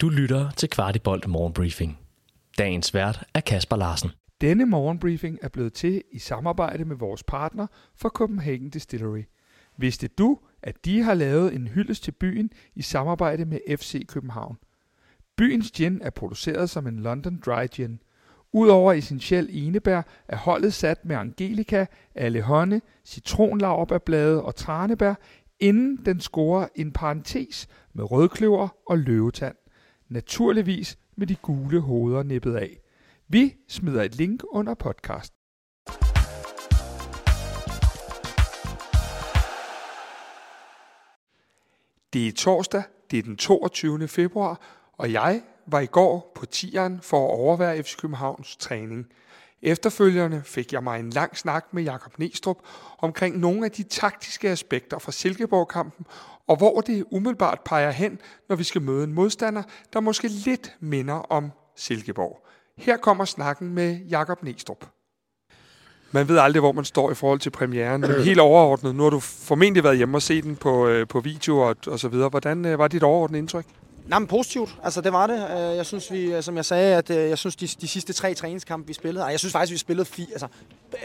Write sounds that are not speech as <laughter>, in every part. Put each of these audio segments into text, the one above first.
Du lytter til Kvartibolt Morgenbriefing. Dagens vært er Kasper Larsen. Denne morgenbriefing er blevet til i samarbejde med vores partner fra Copenhagen Distillery. Vidste du, at de har lavet en hyldest til byen i samarbejde med FC København? Byens gin er produceret som en London Dry Gin. Udover essentiel enebær er holdet sat med angelika, allehånde, citronlaverbærblade og tranebær, inden den scorer en parentes med rødkløver og løvetand. Naturligvis med de gule hoveder nippet af. Vi smider et link under podcast. Det er torsdag, det er den 22. februar, og jeg var i går på tieren for at overvære FC Københavns træning. Efterfølgende fik jeg mig en lang snak med Jakob Nestrup omkring nogle af de taktiske aspekter fra Silkeborg-kampen, og hvor det umiddelbart peger hen, når vi skal møde en modstander, der måske lidt minder om Silkeborg. Her kommer snakken med Jakob Nestrup. Man ved aldrig, hvor man står i forhold til premieren. Men helt overordnet, nu har du formentlig været hjemme og set den på, øh, på video og, og så videre. Hvordan øh, var dit overordnede indtryk? Nej, men positivt. Altså, det var det. Øh, jeg synes, vi, øh, som jeg sagde, at øh, jeg synes, de, de sidste tre træningskampe, vi spillede, jeg synes faktisk, vi spillede fire, altså,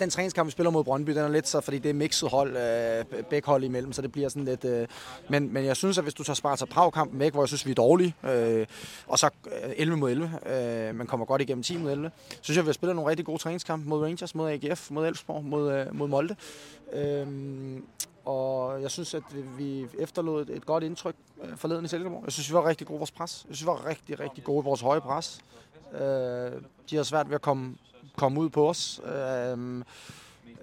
den træningskamp, vi spiller mod Brøndby, den er lidt så, fordi det er mixet hold, øh, begge hold imellem, så det bliver sådan lidt... Øh, men, men jeg synes, at hvis du tager Sparta Prag-kampen væk, hvor jeg synes, vi er dårlige, øh, og så 11 mod 11, øh, man kommer godt igennem 10 mod 11, så synes jeg, vi har spillet nogle rigtig gode træningskampe mod Rangers, mod AGF, mod Elfsborg, mod, øh, mod Molde. Øh, og jeg synes, at vi efterlod et godt indtryk øh, forleden i Silkeborg. Jeg synes, vi var rigtig gode i vores pres. Jeg synes, vi var rigtig, rigtig gode i vores høje pres. Øh, de har svært ved at komme, komme ud på os. Øh,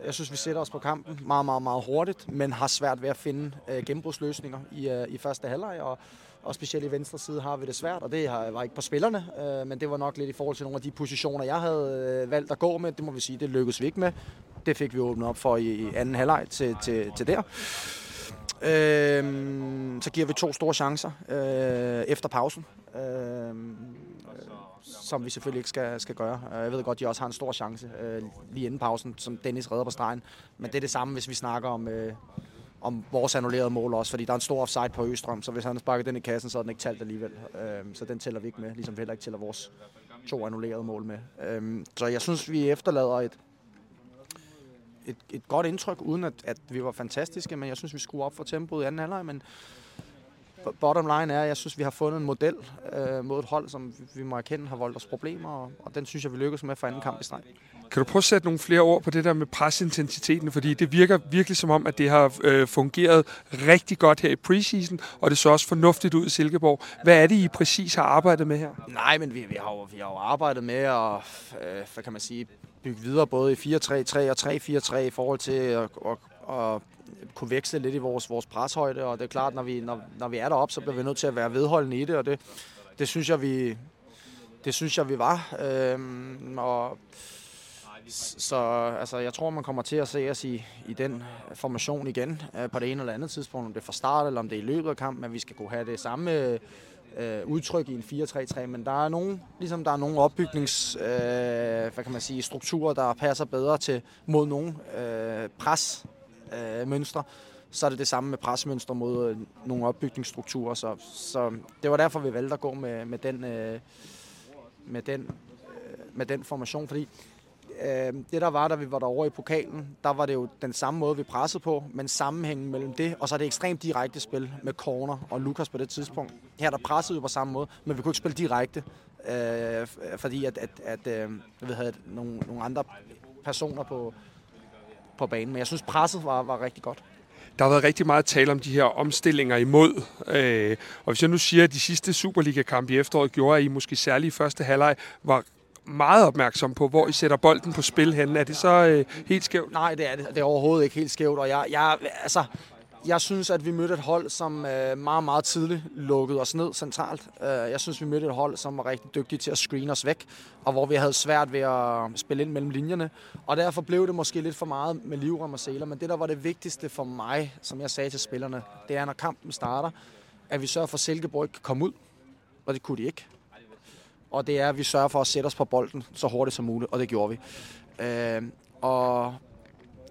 jeg synes, vi sætter os på kampen meget, meget, meget hurtigt, men har svært ved at finde øh, gennembrudsløsninger i, øh, i første halvleg. Og, og specielt i venstre side har vi det svært, og det var ikke på spillerne, men det var nok lidt i forhold til nogle af de positioner, jeg havde valgt at gå med. Det må vi sige, det lykkedes vi ikke med. Det fik vi åbnet op for i anden halvleg til, til, til der. Øhm, så giver vi to store chancer øh, efter pausen, øh, som vi selvfølgelig ikke skal, skal gøre. Jeg ved godt, de også har en stor chance øh, lige inden pausen, som Dennis redder på stregen. Men det er det samme, hvis vi snakker om, øh, om vores annullerede mål også, fordi der er en stor offside på Østrøm, så hvis han sparker den i kassen, så er den ikke talt alligevel. Øh, så den tæller vi ikke med, ligesom vi heller ikke tæller vores to annullerede mål med. Øh, så jeg synes, vi efterlader et, et, et godt indtryk, uden at, at vi var fantastiske, men jeg synes, vi skruer op for tempoet i anden halvleg, men bottom line er, at jeg synes, vi har fundet en model øh, mod et hold, som vi må erkende har voldt os problemer, og, og den synes jeg, vi lykkes med for anden kamp i streg. Kan du prøve at sætte nogle flere ord på det der med presintensiteten? Fordi det virker virkelig som om, at det har øh, fungeret rigtig godt her i preseason, og det så også fornuftigt ud i Silkeborg. Hvad er det, I præcis har arbejdet med her? Nej, men vi, vi, har, jo, vi har jo arbejdet med at, øh, hvad kan man sige, bygge videre både i 4-3-3 og 3-4-3 i forhold til at, at, at kunne veksle lidt i vores, vores preshøjde, og det er klart, når vi, når, når vi er deroppe, så bliver vi nødt til at være vedholdende i det, og det, det synes jeg, vi, det synes jeg, vi var. Øhm, og så altså, jeg tror, man kommer til at se os i, i den øh, formation igen øh, på det ene eller andet tidspunkt, om det er fra start eller om det er i løbet af kampen, men vi skal kunne have det samme øh, udtryk i en 4-3-3, men der er nogle, ligesom der er nogle opbygnings, øh, hvad kan man sige, strukturer, der passer bedre til mod nogle øh, presmønstre. øh, mønstre, så er det det samme med presmønstre mod øh, nogle opbygningsstrukturer. Så, så det var derfor, vi valgte at gå med, med den, øh, med den, øh, med den formation, fordi øh, det der var, da vi var derovre i pokalen, der var det jo den samme måde, vi pressede på, men sammenhængen mellem det, og så er det ekstremt direkte spil med Corner og Lukas på det tidspunkt. Her der pressede vi på samme måde, men vi kunne ikke spille direkte, øh, fordi at, at, at øh, jeg ved, havde nogle, nogle andre personer på, på banen. Men jeg synes, presset var, var rigtig godt. Der har været rigtig meget tale om de her omstillinger imod. Øh, og hvis jeg nu siger, at de sidste Superliga-kampe i efteråret gjorde, at I måske særligt i første halvleg var meget opmærksom på, hvor I sætter bolden på spil hen. Er det så øh, helt skævt? Nej, det er det. Det er overhovedet ikke helt skævt. Og jeg, jeg, altså, jeg synes, at vi mødte et hold, som øh, meget, meget tidligt lukkede os ned centralt. Øh, jeg synes, vi mødte et hold, som var rigtig dygtige til at screen os væk, og hvor vi havde svært ved at spille ind mellem linjerne. Og derfor blev det måske lidt for meget med livrem og sæler. Men det, der var det vigtigste for mig, som jeg sagde til spillerne, det er, når kampen starter, at vi sørger for, at Silkeborg ikke kan komme ud. Og det kunne de ikke. Og det er, at vi sørger for at sætte os på bolden så hurtigt som muligt, og det gjorde vi. Øh, og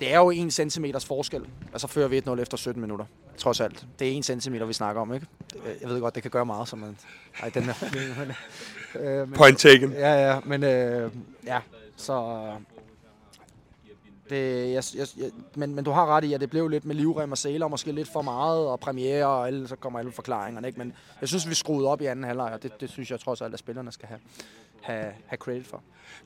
det er jo en centimeters forskel, og så fører vi 1-0 efter 17 minutter. trods alt. Det er en centimeter, vi snakker om, ikke? Jeg ved godt, det kan gøre meget, som man... Ej, den er... <laughs> øh, men, Point taken. Ja, ja, men øh, ja, så... Det, øh, jeg, jeg, jeg, men, men du har ret i, at det blev lidt med livrem og sæler, måske lidt for meget, og premiere, og alle, så kommer alle forklaringerne. Ikke? Men jeg synes, vi skruede op i anden halvleg, og det, det synes jeg trods alt, at spillerne skal have, have, have credit for.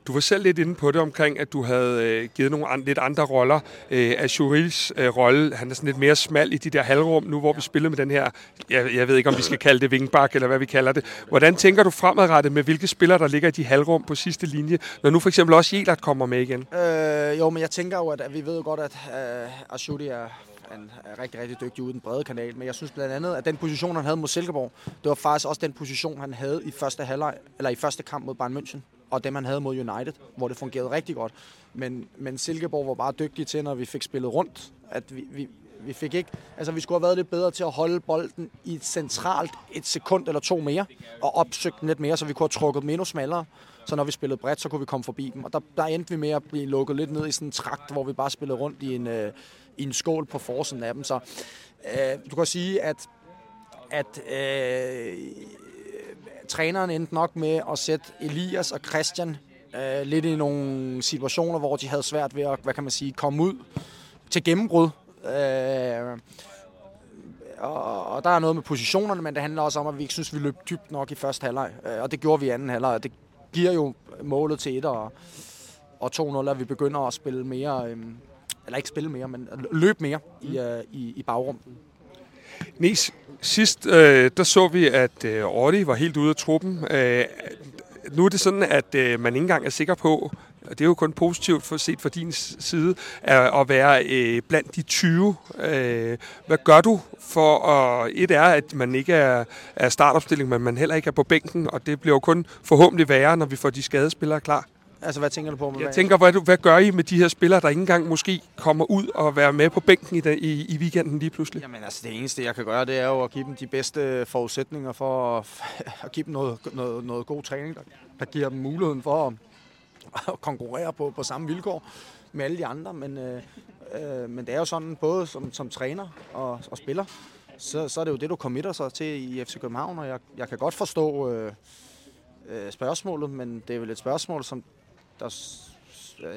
Du var selv lidt inde på det omkring, at du havde øh, givet nogle an, lidt andre roller. Øh, Ashurils øh, rolle, han er sådan lidt mere smal i de der halvrum, nu hvor vi spiller med den her, jeg, jeg ved ikke om vi skal kalde det vingbak, eller hvad vi kalder det. Hvordan tænker du fremadrettet med, hvilke spillere, der ligger i de halvrum på sidste linje, når nu for eksempel også Jelert kommer med igen? Øh, jo, men jeg tænker jo, at, at vi ved jo godt, at øh, Ashuri er han er rigtig, rigtig dygtig ude i den brede kanal. Men jeg synes blandt andet, at den position, han havde mod Silkeborg, det var faktisk også den position, han havde i første halvleg, eller i første kamp mod Bayern München og dem han havde mod United, hvor det fungerede rigtig godt. Men, men Silkeborg var bare dygtige til, når vi fik spillet rundt, at vi, vi, vi fik ikke, altså vi skulle have været lidt bedre til at holde bolden i et centralt et sekund eller to mere, og opsøgt den lidt mere, så vi kunne have trukket dem endnu smallere. Så når vi spillede bredt, så kunne vi komme forbi dem. Og der, der endte vi med at blive lukket lidt ned i sådan en trakt, hvor vi bare spillede rundt i en, øh, i en skål på forsiden af dem. Så øh, du kan sige, at, at øh, træneren endte nok med at sætte Elias og Christian øh, lidt i nogle situationer, hvor de havde svært ved at, hvad kan man sige, komme ud til gennembrud. Øh, og, og der er noget med positionerne, men det handler også om, at vi ikke synes, vi løb dybt nok i første halvleg. Øh, og det gjorde vi i anden halvleg, og det giver jo målet til 1 og, og 2-0, at vi begynder at spille mere, øh, eller ikke spille mere, men løbe mere mm. i, øh, i, i bagrum. Nis, sidst øh, der så vi, at øh, Ordi var helt ude af truppen. Øh, nu er det sådan, at øh, man ikke engang er sikker på, det er jo kun positivt for set fra din side, at være øh, blandt de 20. Øh, hvad gør du for at... Et er, at man ikke er, er startopstilling, men man heller ikke er på bænken, og det bliver jo kun forhåbentlig værre, når vi får de skadespillere klar. Altså, hvad tænker du på? Med jeg tænker, hvad, hvad gør I med de her spillere, der ikke engang måske kommer ud og være med på bænken i, den, i, i weekenden lige pludselig? Jamen, altså, det eneste, jeg kan gøre, det er jo at give dem de bedste forudsætninger for at, <laughs> at give dem noget, noget, noget god træning, der, der giver dem muligheden for at, at konkurrere på, på samme vilkår med alle de andre. Men, øh, øh, men det er jo sådan, både som, som træner og, og spiller, så, så er det jo det, du committer sig til i FC København, og jeg, jeg kan godt forstå øh, øh, spørgsmålet, men det er vel et spørgsmål, som der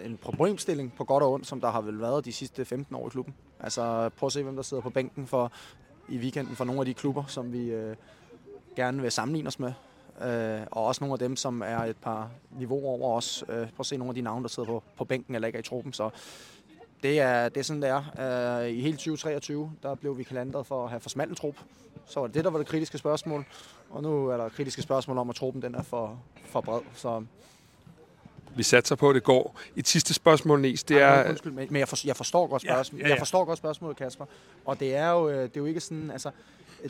en problemstilling på godt og ondt, som der har vel været de sidste 15 år i klubben. Altså prøv at se, hvem der sidder på bænken for, i weekenden for nogle af de klubber, som vi øh, gerne vil sammenligne os med. Øh, og også nogle af dem, som er et par niveauer over os. Øh, prøv at se nogle af de navne, der sidder på, på bænken eller ikke er i truppen. Så det er, det er sådan, det er. Øh, I hele 2023, der blev vi kalandret for at have for smal trup. Så var det det, der var det kritiske spørgsmål. Og nu er der kritiske spørgsmål om, at truppen den er for, for bred. Så vi satser på, at det går. Et sidste spørgsmål, Nies, det er... Ja, undskyld, men jeg, for, jeg forstår godt spørgsmålet. Ja, ja, ja. Jeg forstår godt spørgsmålet, Kasper. Og det er jo, øh, det er jo ikke sådan, altså,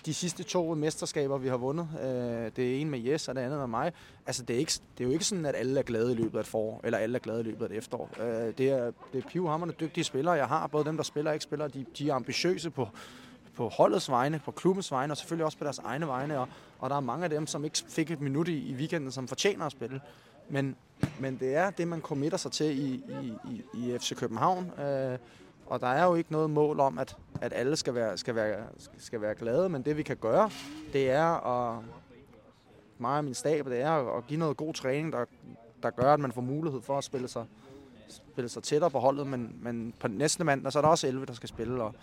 de sidste to mesterskaber, vi har vundet, øh, det er en med Jes, og det andet med mig. Altså, det er, ikke, det er jo ikke sådan, at alle er glade i løbet af et forår, eller alle er glade i løbet af et efterår. Øh, det er, det er pivhammerne dygtige spillere, jeg har. Både dem, der spiller og ikke spiller, de, de er ambitiøse på, på holdets vegne, på klubbens vegne, og selvfølgelig også på deres egne vegne. Og, og der er mange af dem, som ikke fik et minut i, i weekenden, som fortjener at spille. Men, men det er det, man committer sig til i, i, i, i FC København. Øh, og der er jo ikke noget mål om, at, at alle skal være, skal, være, skal være glade, men det vi kan gøre, det er at, mig og min stab, det er at give noget god træning, der, der gør, at man får mulighed for at spille sig, spille sig tættere på holdet, men, men på næste mand, så er der også 11, der skal spille, og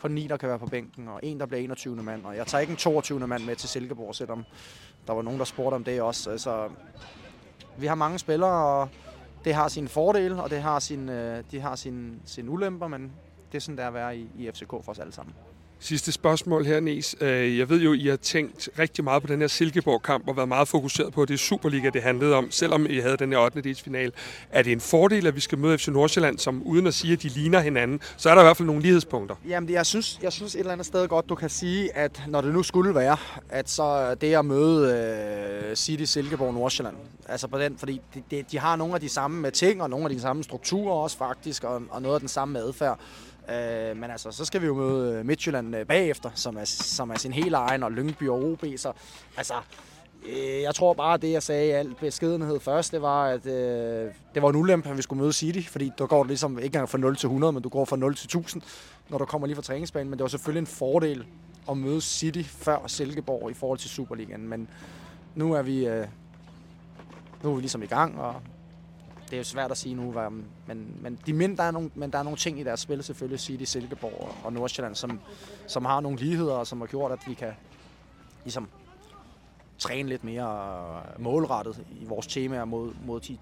kun 9, der kan være på bænken, og en, der bliver 21. mand, og jeg tager ikke en 22. mand med til Silkeborg, selvom der var nogen, der spurgte om det også. Altså, vi har mange spillere, og det har sine fordele, og det har sin, øh, de har sine, sin ulemper, men det er sådan, der er at være i, i FCK for os alle sammen. Sidste spørgsmål her, Nes. Øh, jeg ved jo, I har tænkt rigtig meget på den her Silkeborg-kamp og været meget fokuseret på, at det er Superliga, det handlede om, selvom I havde den her 8. final. Er det en fordel, at vi skal møde FC Nordsjælland, som uden at sige, at de ligner hinanden, så er der i hvert fald nogle lighedspunkter? Jamen, jeg synes, jeg synes et eller andet sted godt, du kan sige, at når det nu skulle være, at så det at møde øh, City, Silkeborg og Nordsjælland, altså på den, fordi de, de, de har nogle af de samme ting, og nogle af de samme strukturer også faktisk, og, og noget af den samme adfærd. Øh, men altså, så skal vi jo møde øh, Midtjylland øh, bagefter, som er, som er sin hele egen, og Lyngby og OB. Så altså, Øh, jeg tror bare, at det, jeg sagde i al beskedenhed først, det var, at øh, det var en ulempe, at vi skulle møde City, fordi du går ligesom ikke engang fra 0 til 100, men du går fra 0 til 1000, når du kommer lige fra træningsbanen. Men det var selvfølgelig en fordel at møde City før Silkeborg i forhold til Superligaen. Men nu er vi, øh, nu er vi ligesom i gang, og det er jo svært at sige nu, men, men, de mind, der er nogle, men der er nogle ting i deres spil, selvfølgelig City, Silkeborg og Nordsjælland, som, som har nogle ligheder, og som har gjort, at vi kan ligesom træne lidt mere målrettet i vores temaer mod, mod de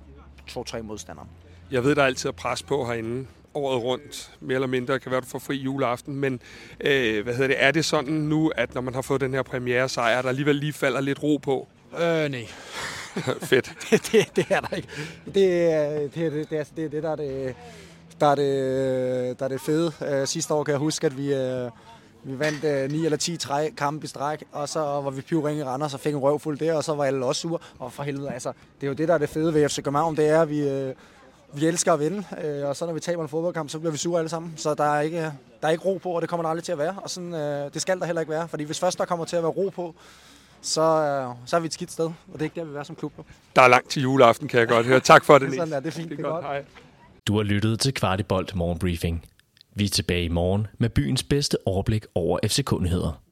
to-tre modstandere. Jeg ved, der er altid er pres på herinde året rundt, mere eller mindre, kan være, du får fri juleaften, men øh, hvad hedder det, er det sådan nu, at når man har fået den her premiere sejr, der alligevel lige falder lidt ro på? Øh, nej. <laughs> Fedt. <laughs> det, det, det er der ikke. Det, det, det, det, det, det, det der er det, der er det, der er det fede. Øh, sidste år kan jeg huske, at vi, øh, vi vandt øh, uh, 9 eller 10 træ, kampe i stræk, og så var vi pivringe i Randers og fik en røvfuld der, og så var alle også sure. Og for helvede, altså, det er jo det, der er det fede ved FC København, det er, at vi, vi elsker at vinde, og så når vi taber en fodboldkamp, så bliver vi sure alle sammen. Så der er ikke, der er ikke ro på, og det kommer der aldrig til at være. Og sådan, det skal der heller ikke være, fordi hvis først der kommer til at være ro på, så, øh, så er vi et skidt sted, og det er ikke der, vi vil være som klub. Der er langt til juleaften, kan jeg godt høre. Tak for det, <laughs> Sådan er det er fint. Det er, det er godt. Hej. Du har lyttet til Kvartibolt Morgenbriefing. Vi er tilbage i morgen med byens bedste overblik over FC-kundigheder.